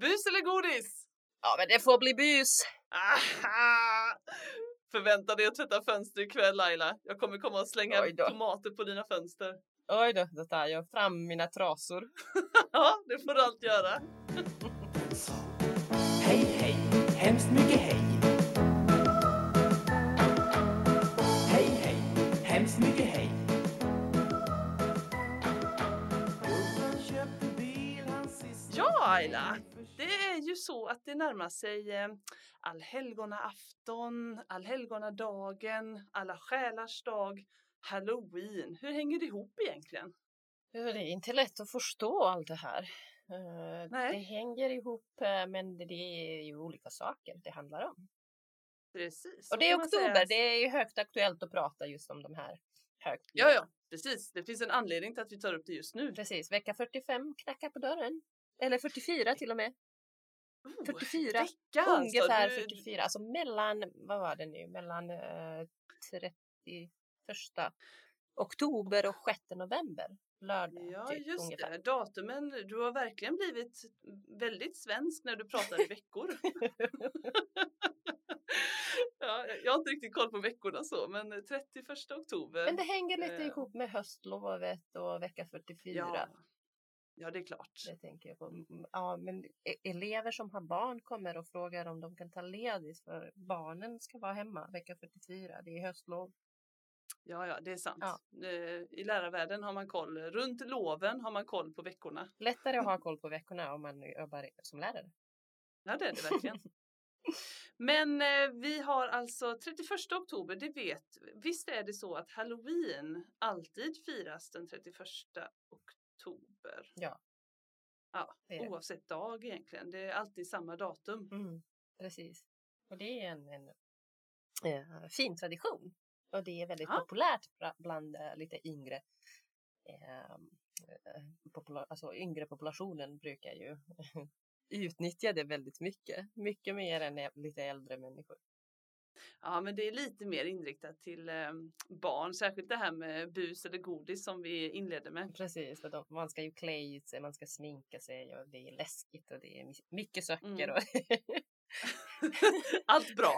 Bus eller godis? Ja, men det får bli bus. Aha! Förvänta dig att tvätta fönster ikväll Laila. Jag kommer komma och slänga tomater på dina fönster. Oj då, då tar jag fram mina trasor. Ja, det får du allt göra. Hej hej, hemskt mycket hej hemskt mycket Ja Ayla, det är ju så att det närmar sig eh, allhelgonaafton, allhelgonadagen, alla själars dag, halloween. Hur hänger det ihop egentligen? Ja, Det är inte lätt att förstå allt det här. Eh, Nej. Det hänger ihop, eh, men det är ju olika saker det handlar om. Precis. Och det är oktober, det är ju högt aktuellt att prata just om de här Ja, högtiderna. ja, precis. Det finns en anledning till att vi tar upp det just nu. Precis, vecka 45 knackar på dörren. Eller 44 till och med. Oh, 44, vecka alltså. Ungefär Du- 44, alltså mellan, vad var det nu, mellan eh, 31 oktober och 6 november. Lördag, Ja, typ, just ungefär. det. Datumen. Du har verkligen blivit väldigt svensk när du pratar i veckor. ja, jag har inte riktigt koll på veckorna så, men 31 oktober. Men det hänger lite Eh. ihop med höstlovet och vecka 44. ja. Ja, det är klart. Det tänker jag på. Ja, men e- elever som har barn kommer och frågar om de kan ta ledigt för barnen ska vara hemma vecka 44. Det är höstlov. Ja, ja, det är sant. Ja. Eh, I lärarvärlden har man koll. Runt loven har man koll på veckorna. Lättare att ha koll på veckorna om man jobbar som lärare. Ja, det är det verkligen. Men eh, vi har alltså 31 oktober, det vet Visst är det så att halloween alltid firas den 31 oktober? Ja. Ja, det. oavsett dag egentligen. Det är alltid samma datum. Mm, precis. Och det är en, en eh, fin tradition. Och det är väldigt Ja. populärt bland eh, lite yngre eh, eh, popula- alltså yngre populationen brukar ju utnyttja det väldigt mycket. Mycket mer än lite äldre människor. Ja, men det är lite mer inriktat till eh, barn, särskilt det här med bus eller godis som vi inledde med. Precis, för de, man ska ju klä ut sig, man ska sminka sig och det är läskigt och det är my- mycket socker. Mm. Och Allt bra.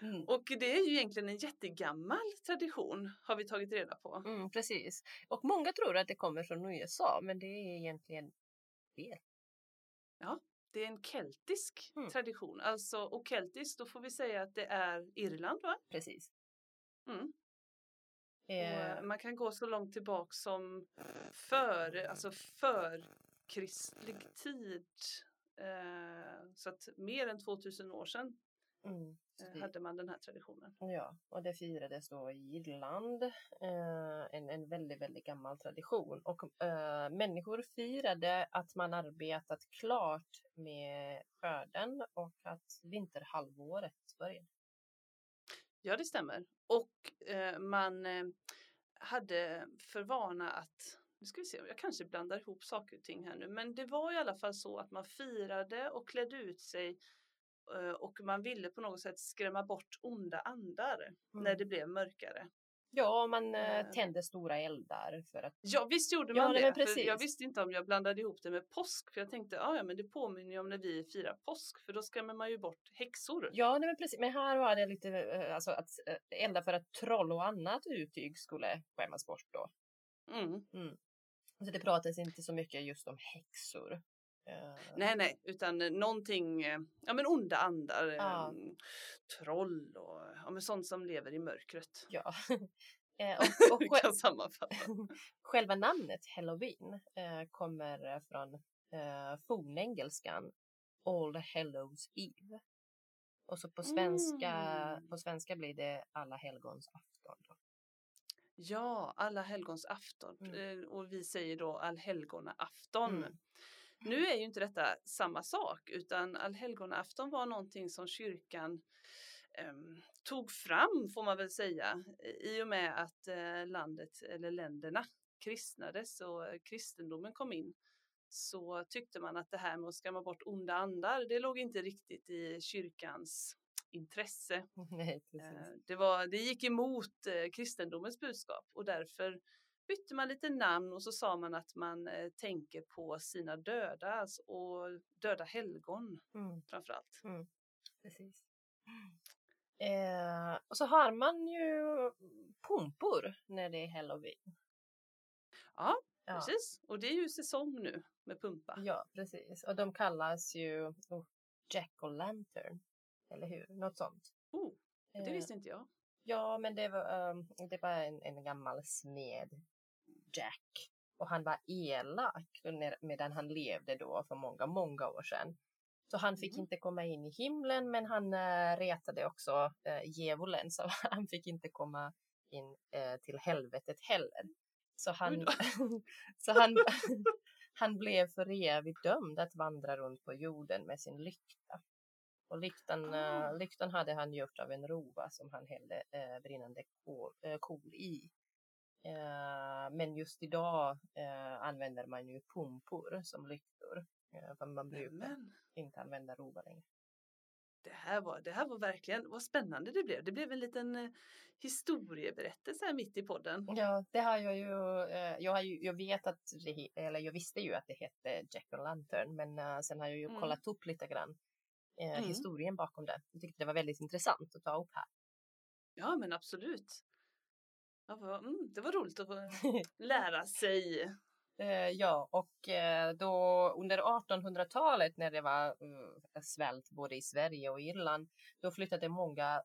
mm. Och det är ju egentligen en jättegammal tradition har vi tagit reda på. Mm, precis. Och många tror att det kommer från USA, men det är egentligen fel. Det är en keltisk Mm. tradition. Alltså, och keltiskt, då får vi säga att det är Irland va? Precis. Mm. Eh, eh, man kan gå så långt tillbaka som för, alltså för kristlig tid. Eh, så att mer än 2000 år sedan mm, eh, det- hade man den här traditionen. Ja, och det firades då i Irland. Eh, en, en väldigt, väldigt gammal tradition. Och eh, människor firade att man arbetat klart med skörden och att vinterhalvåret började. Ja, det stämmer. Och eh, man eh, hade för vana att, nu ska vi se, jag kanske blandar ihop saker och ting här nu, men det var i alla fall så att man firade och klädde ut sig och man ville på något sätt skrämma bort onda andar när Mm. det blev mörkare. Ja, man eh, Eh. tände stora eldar för att Ja, visst gjorde Ja, man nej, det. jag visste inte om jag blandade ihop det med påsk, för jag tänkte, ja, ja, men det påminner ju om när vi firar påsk, för då skrämmer man ju bort häxor. Ja, nej, men precis. Men här var det lite eh, alltså att eh, elda för att troll och annat utyg skulle skämmas bort då. Mm. Så det pratades inte så mycket just om häxor. Eh, Nej, nej, utan eh, någonting, eh, ja men onda andar, Ja. eh, troll och ja, men sånt som lever i mörkret. Ja. Och, och kan sammanfatta. själva namnet Halloween kommer från eh, fornengelskan All Hallows Eve. Och så på svenska, Mm. på svenska blir det Alla helgons afton. Då. Ja, alla helgons afton Mm. och vi säger då allhelgona afton. Mm. Nu är ju inte detta samma sak utan allhelgona afton var någonting som kyrkan ehm, tog fram får man väl säga i och med att eh, landet eller länderna kristnades och eh, kristendomen kom in så tyckte man att det här med att skrämma bort onda andar det låg inte riktigt i kyrkans intresse. Nej. Eh, Det, var, det gick emot eh, kristendomens budskap och därför bytte man lite namn och så sa man att man eh, tänker på sina döda alltså, och döda helgon Mm. framförallt. Precis. Eh, och så har man ju pumpor när det är halloween. Ja, Ja, precis. Och det är ju säsong nu med pumpa. ja, precis. Och de kallas ju oh, Jack och Lantern. Eller hur? Något sånt. Oh, det Eh, visste inte jag. Ja, men det var, um, det var en, en gammal smed, Jack. Och han var elak medan han levde då för många, många år sedan. Så han fick Mhm. inte komma in i himlen, men han uh, retade också uh, djävulen, så han fick inte komma in eh, till helvetet heller. Så han, så han, han blev för evigt dömd att vandra runt på jorden med sin lykta. Och lyktan, eh, lyktan hade han gjort av en rova som han hällde brinnande kol, kol i. Eh, men just idag eh, använder man ju pumpor som lyktor. Eh, för man brukar Men inte använda rova längre. det här var, det här var verkligen, vad spännande det blev. Det blev en liten historieberättelse här mitt i podden. Ja, det har jag ju. Jag, har ju jag vet att eller jag visste ju att det hette Jack och Lantern, men sen har jag ju Mm. kollat upp lite grann Mm. historien bakom det. Jag tyckte det var väldigt intressant att ta upp här. Ja, men absolut. Ja, vad, mm, det var roligt att få lära sig. Eh, ja, och eh, då under 1800-talet när det var eh, svält både i Sverige och Irland, då flyttade många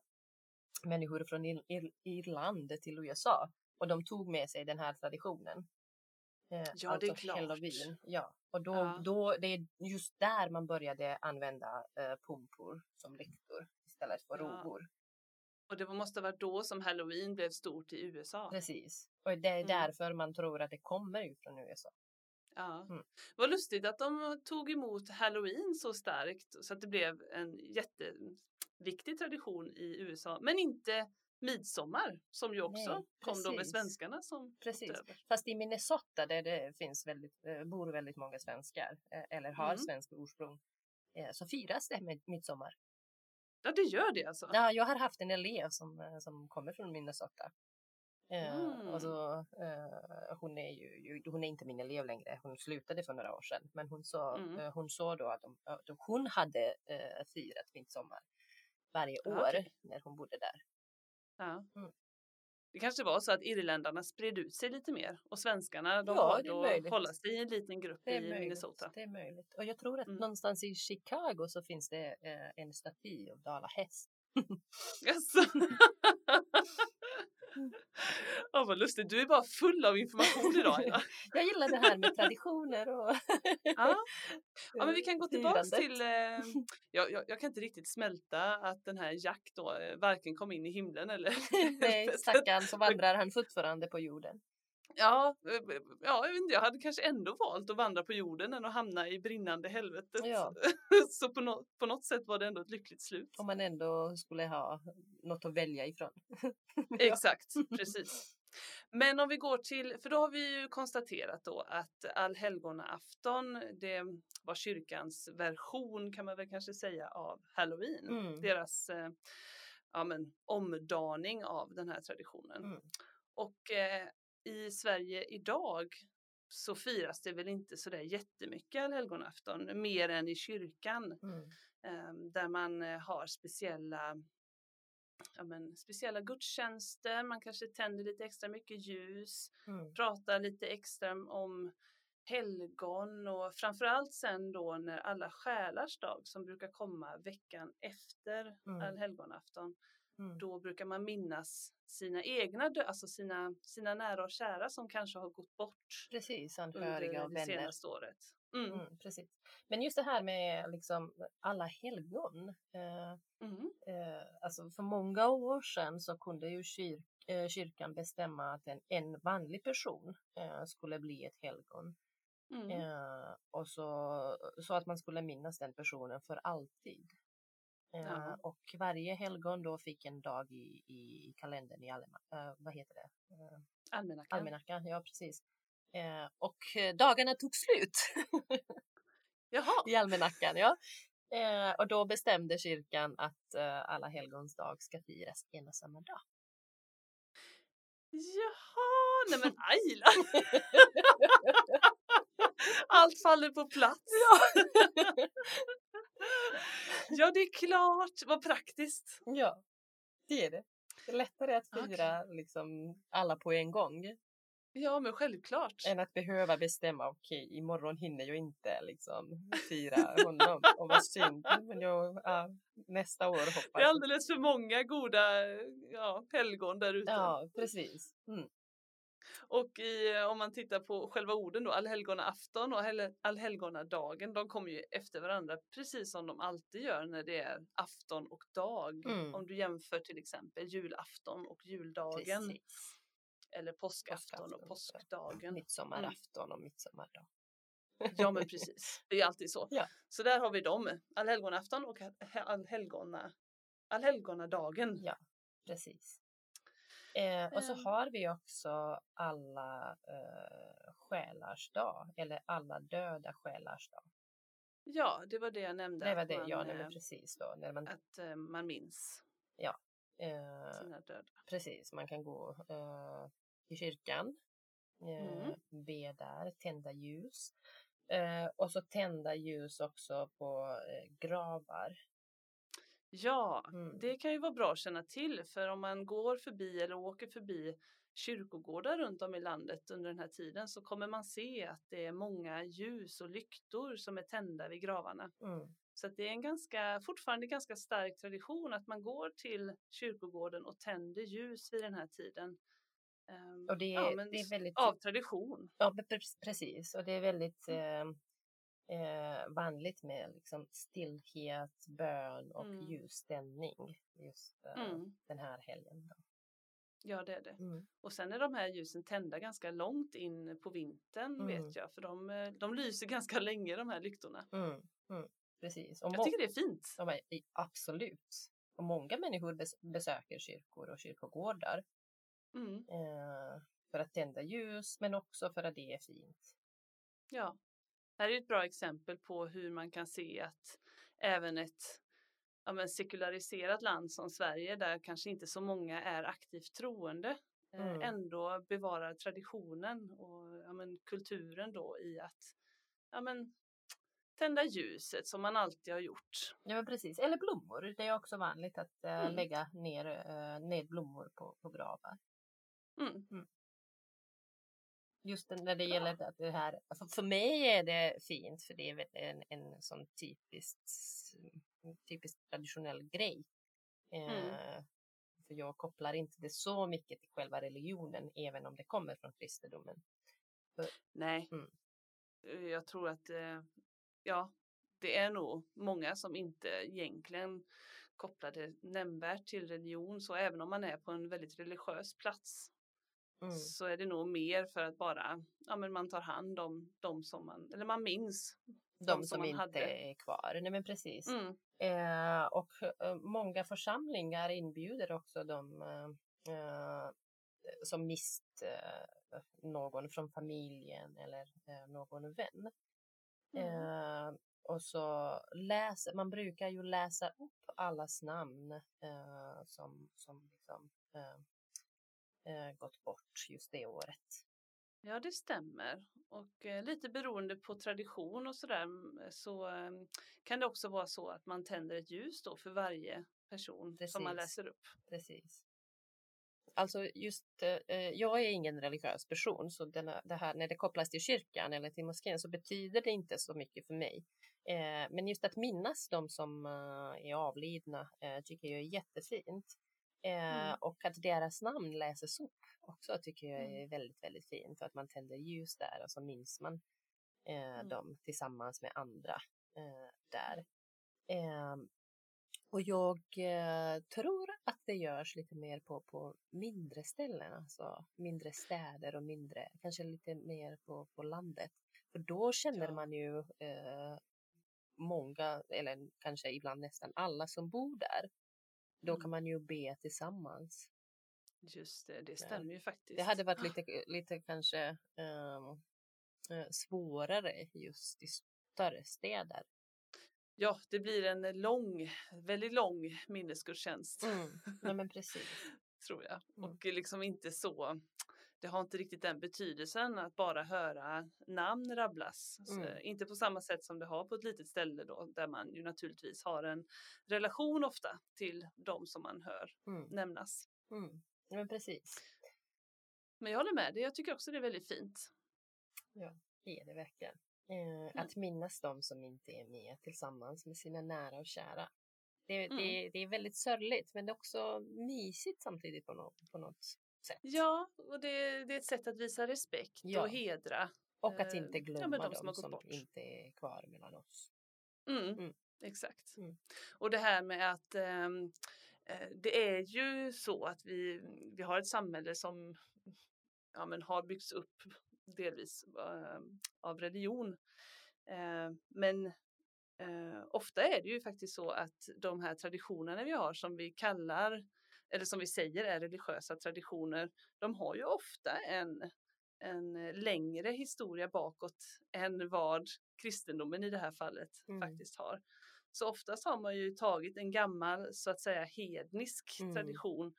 människor från Ir Ir Irland till USA och de tog med sig den här traditionen. Ja, det är klart. Halloween. Ja, och då, Ja. då det är just där man började använda pumpor som lyktor istället för Ja. rovor. Och det måste vara då som halloween blev stort i USA. Precis. Och det är Mm. därför man tror att det kommer ut från USA. Ja. Mm. Vad lustigt att de tog emot halloween så starkt så att det blev en jätteviktig tradition i USA. Men inte midsommar som ju också Nej, kom då med svenskarna som Precis. Fast i Minnesota där det finns väldigt, eh, bor väldigt många svenskar eh, eller har Mm. svensk ursprung eh, så firas det med midsommar. Ja, det gör det alltså. Ja, jag har haft en elev som, eh, som kommer från Minnesota. Mm. och så, eh, hon, är ju, hon är inte min elev längre, hon slutade för några år sedan. Men hon sa, Mm. eh, hon sa då att de, hon hade eh, firat midsommar varje Ja, år okej. när hon bodde där. Ja. Mm. Det kanske var så att irländarna spred ut sig lite mer och svenskarna de Ja, valde att hålla sig i en liten grupp i möjligt, Minnesota. det är möjligt. Och jag tror att Mm. någonstans i Chicago så finns det eh, en staty av Dala häst. Ja, vad lustigt. Du är bara full av information idag. Jag gillar det här med traditioner och Ja. ja, men vi kan gå tillbaks firandet. till... Eh, jag, jag, jag kan inte riktigt smälta att den här Jack då eh, varken kom in i himlen eller... Nej, stackarn så vandrar han fortfarande på jorden. Ja, eh, ja, jag inte, jag hade kanske ändå valt att vandra på jorden än att hamna i brinnande helvetet. Ja. Så på, nå- på något sätt var det ändå ett lyckligt slut. Om man ändå skulle ha något att välja ifrån. Exakt, precis. Men om vi går till, för då har vi ju konstaterat då att allhelgonaafton, det var kyrkans version kan man väl kanske säga av halloween. Mm. Deras eh, ja, men, omdaning av den här traditionen. Mm. Och eh, i Sverige idag så firas det väl inte så där jättemycket allhelgonafton mer än i kyrkan Mm. eh, där man eh, har speciella ja, men, speciella gudstjänster, man kanske tänder lite extra mycket ljus, Mm. pratar lite extra om helgon och framförallt sen då när alla själars dag som brukar komma veckan efter Mm. allhelgonafton, Mm. då brukar man minnas sina egna, alltså sina, sina nära och kära som kanske har gått bort Precis, under och det vänner. senaste året. Mm. Mm, precis. Men just det här med liksom alla helgon. Eh, Mm. eh, alltså för många år sedan så kunde ju kyr, eh, kyrkan bestämma att en, en vanlig person eh, skulle bli ett helgon. Mm. Eh, och så, så att man skulle minnas den personen för alltid. Eh, Ja. Och varje helgon då fick en dag i, i kalendern i allema, eh, vad heter det? Eh, Almanackan. almanackan, ja precis. Eh, och eh, dagarna tog slut Jaha, i almanackan, ja. Eh, och då bestämde kyrkan att eh, alla helgons dag ska firas en och samma dag. Jaha, nej men Ayla! Allt faller på plats. Ja, det är klart. Vad praktiskt. Ja, det är det. Det är lättare att Okej. fira liksom alla på en gång Ja, men självklart. än att behöva bestämma okej, imorgon hinner jag inte liksom fira honom och vad synd, men jag, ja, nästa år hoppas Det är jag. alldeles för många goda ja, helgon där ute. Ja, precis. Mm. Och i, eh, om man tittar på själva orden då, allhelgonaafton och hel- allhelgonadagen, de kommer ju efter varandra precis som de alltid gör när det är afton och dag. Mm. Om du jämför till exempel julafton och juldagen Precis. eller påskafton och påskdagen. Midsommarafton och midsommardag. Ja men precis, det är alltid så. Ja. Så där har vi dem, allhelgonafton och allhelgona, allhelgonadagen. Ja. Precis. Eh, och så Ehm. har vi också alla eh, själars dag eller alla döda själars dag. Ja, det var det jag nämnde. Det var det, man, ja, nej, eh, precis då. När man, Att eh, man minns eh, sina döda. precis, man kan gå eh, i kyrkan, eh, Mm. be där, tända ljus. Eh, och så tända ljus också på eh, gravar. Ja, Mm. det kan ju vara bra att känna till för om man går förbi eller åker förbi kyrkogårdar runt om i landet under den här tiden så kommer man se att det är många ljus och lyktor som är tända vid gravarna. Mm. Så det är en ganska, fortfarande ganska stark tradition att man går till kyrkogården och tänder ljus vid den här tiden. Ehm, Och det, ja, men det är väldigt av tradition. Ja, pre- pre- precis. Och det är väldigt eh, eh, vanligt med liksom stillhet, bön och Mm. ljuständning just eh, Mm. den här helgen. Då. Ja, det är det. Mm. Och sen är de här ljusen tända ganska långt in på vintern Mm. vet jag, för de, eh, de lyser ganska länge de här lyktorna. Mm. Mm. Precis. Och Jag tycker det är fint. men i- absolut. Och många människor bes- besöker kyrkor och kyrkogårdar Mm. eh, för att tända ljus, men också för att det är fint. Ja, här är ett bra exempel på hur man kan se att även ett ja, men sekulariserat land som Sverige, där kanske inte så många är aktivt troende, eh, Mm. ändå bevarar traditionen och ja, men, kulturen då i att ja, men, tända ljuset som man alltid har gjort. Ja, men precis. Eller blommor. Det är också vanligt att eh, Mm. lägga ner, eh, ner blommor på, på gravar. Mm. Just när det gäller att det här, alltså för mig är det fint för det är en, en sån typiskt, typiskt traditionell grej. Mm. Eh, för jag kopplar inte det så mycket till själva religionen, även om det kommer från kristendomen. Nej, Mm. Eh, jag tror att eh, ja, det är nog många som inte egentligen kopplar det nämnvärt till religion. Så även om man är på en väldigt religiös plats Mm. så är det nog mer för att bara, ja men man tar hand om de som man, eller man minns. De som som man inte hade. är kvar. Nej men precis. Mm, Eh, och eh, många församlingar inbjuder också de eh, eh, som mist eh, någon från familjen eller eh, någon vän. mm, och så läser, man brukar ju läsa upp allas namn som, som liksom, gått bort just det året. Ja, det stämmer. Och eh, lite beroende på tradition och sådär mm, så eh, kan det också vara så att man tänder ett ljus då för varje person som man Precis. läser upp. Precis. Alltså just, eh, jag är ingen religiös person så denna, det här när det kopplas till kyrkan eller till moskén så betyder det inte så mycket för mig. Eh, men just att minnas de som eh, är avlidna eh, tycker jag är jättefint. Eh, Mm. Och att deras namn läses upp också tycker jag är Mm. väldigt, väldigt fint. Och att man tänder ljus där och så minns man eh, Mm. dem tillsammans med andra eh, där. Eh, och jag eh, tror att det görs lite mer på, på mindre ställen, alltså mindre städer och mindre, kanske lite mer på, på landet. För då känner Ja. man ju eh, många, eller kanske ibland nästan alla som bor där. Då Mm. kan man ju be tillsammans. Just det, det stämmer ju faktiskt. Det hade varit lite, lite kanske eh, svårare just i större städer. Ja, det blir en lång, väldigt lång minnesgudstjänst Mm. Ja, men precis. tror jag. Mm. Och liksom inte så det har inte riktigt den betydelsen att bara höra namn rabblas. Så, Mm. inte på samma sätt som det har på ett litet ställe då, där man ju naturligtvis har en relation ofta till de som man hör Mm. nämnas. Mm. Ja, men precis. Men jag håller med dig, jag tycker också det är väldigt fint. Det är det verkligen. Eh, Att minnas de som inte är med tillsammans med sina nära och kära. Det, Mm. det, det är väldigt sörligt men det är också mysigt samtidigt på något, på något sätt. Ja, och det, det är ett sätt att visa respekt Ja. och hedra. Och att Eh, inte ja, glömma men de dem som gått som bort. inte är kvar mellan oss. Mm, Mm. Exakt. Mm. Och det här med att ehm, eh, det är ju så att vi, vi har ett samhälle som ja, men har byggts upp delvis eh, av religion. Eh, men ofta är det ju faktiskt så att de här traditionerna vi har som vi kallar eller som vi säger är religiösa traditioner, de har ju ofta en, en längre historia bakåt än vad kristendomen i det här fallet Mm. faktiskt har. Så oftast har man ju tagit en gammal så att säga hednisk Mm. tradition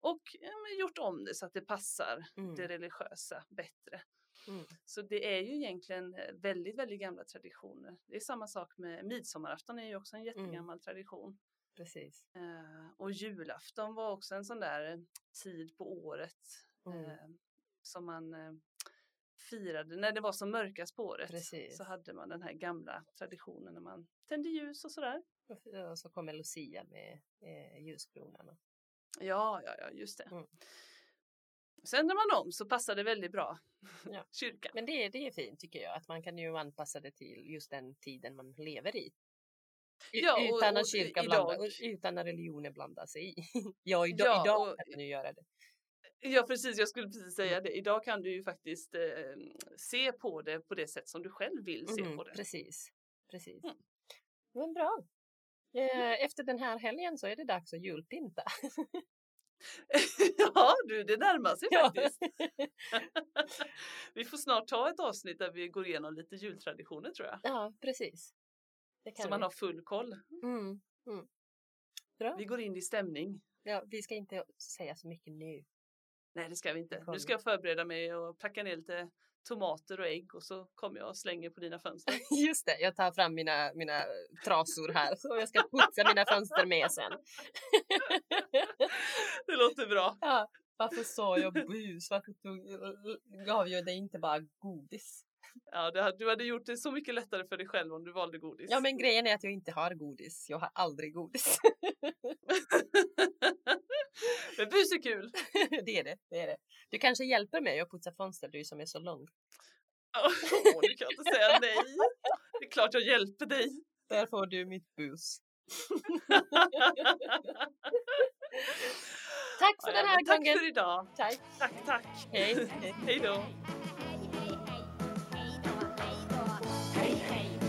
och men gjort om det så att det passar Mm. det religiösa bättre. Mm. Så det är ju egentligen eh, väldigt, väldigt gamla traditioner. Det är samma sak med midsommarafton är ju också en Mm. jättegammal tradition. Precis. Eh, och julafton var också en sån där tid på året Mm. eh, som man eh, firade. När det var som mörkast på året Precis. så hade man den här gamla traditionen när man tände ljus och sådär. Och- så kommer Lucia med eh, ljuskronorna. Ja, ja, ja, just det. Mm. Sen ändrar man om så passar det väldigt bra. Ja. Kyrkan. Men det, det är fint tycker jag, att man kan ju anpassa det till just den tiden man lever i. Ja, och- utan att kyrka idag- blanda, och utan att religionen blandar sig i. ja, idag, Ja, idag och- kan ju göra det. Ja, precis. Jag skulle precis säga det. Idag kan du ju faktiskt eh, se på det på det sätt som du själv vill se Mm, på det. Precis, precis. Mm. Men bra. Eh, Efter den här helgen så är det dags att julpynta. ja, du, det närmar sig faktiskt. vi får snart ta ett avsnitt där vi går igenom lite jultraditioner tror jag. ja, precis. Så man har full koll. Mm, mm. Vi går in i stämning. Ja, vi ska inte säga så mycket nu. Nej, det ska vi inte. Nu ska jag förbereda mig och packa ner lite tomater och ägg och så kommer jag och slänger på dina fönster. Just det, jag tar fram mina, mina trasor här så jag ska putsa mina fönster med sen. Det låter bra. Ja, varför sa jag bus? Varför tog, gav jag dig inte bara godis? Ja, hade, du hade gjort det så mycket lättare för dig själv om du valde godis. Ja, men grejen är att jag inte har godis. Jag har aldrig godis. men bus är kul. det är det, det är det. Du kanske hjälper mig att putsa fönster, du som är så lång. Åh, du kan inte säga nej. Det är klart jag hjälper dig. Där får du mitt bus. Tack för Ja, den här men tack gången. för idag. Tack. Tack, tack. Hej. Hej då. Hej, hej, hemskt mycket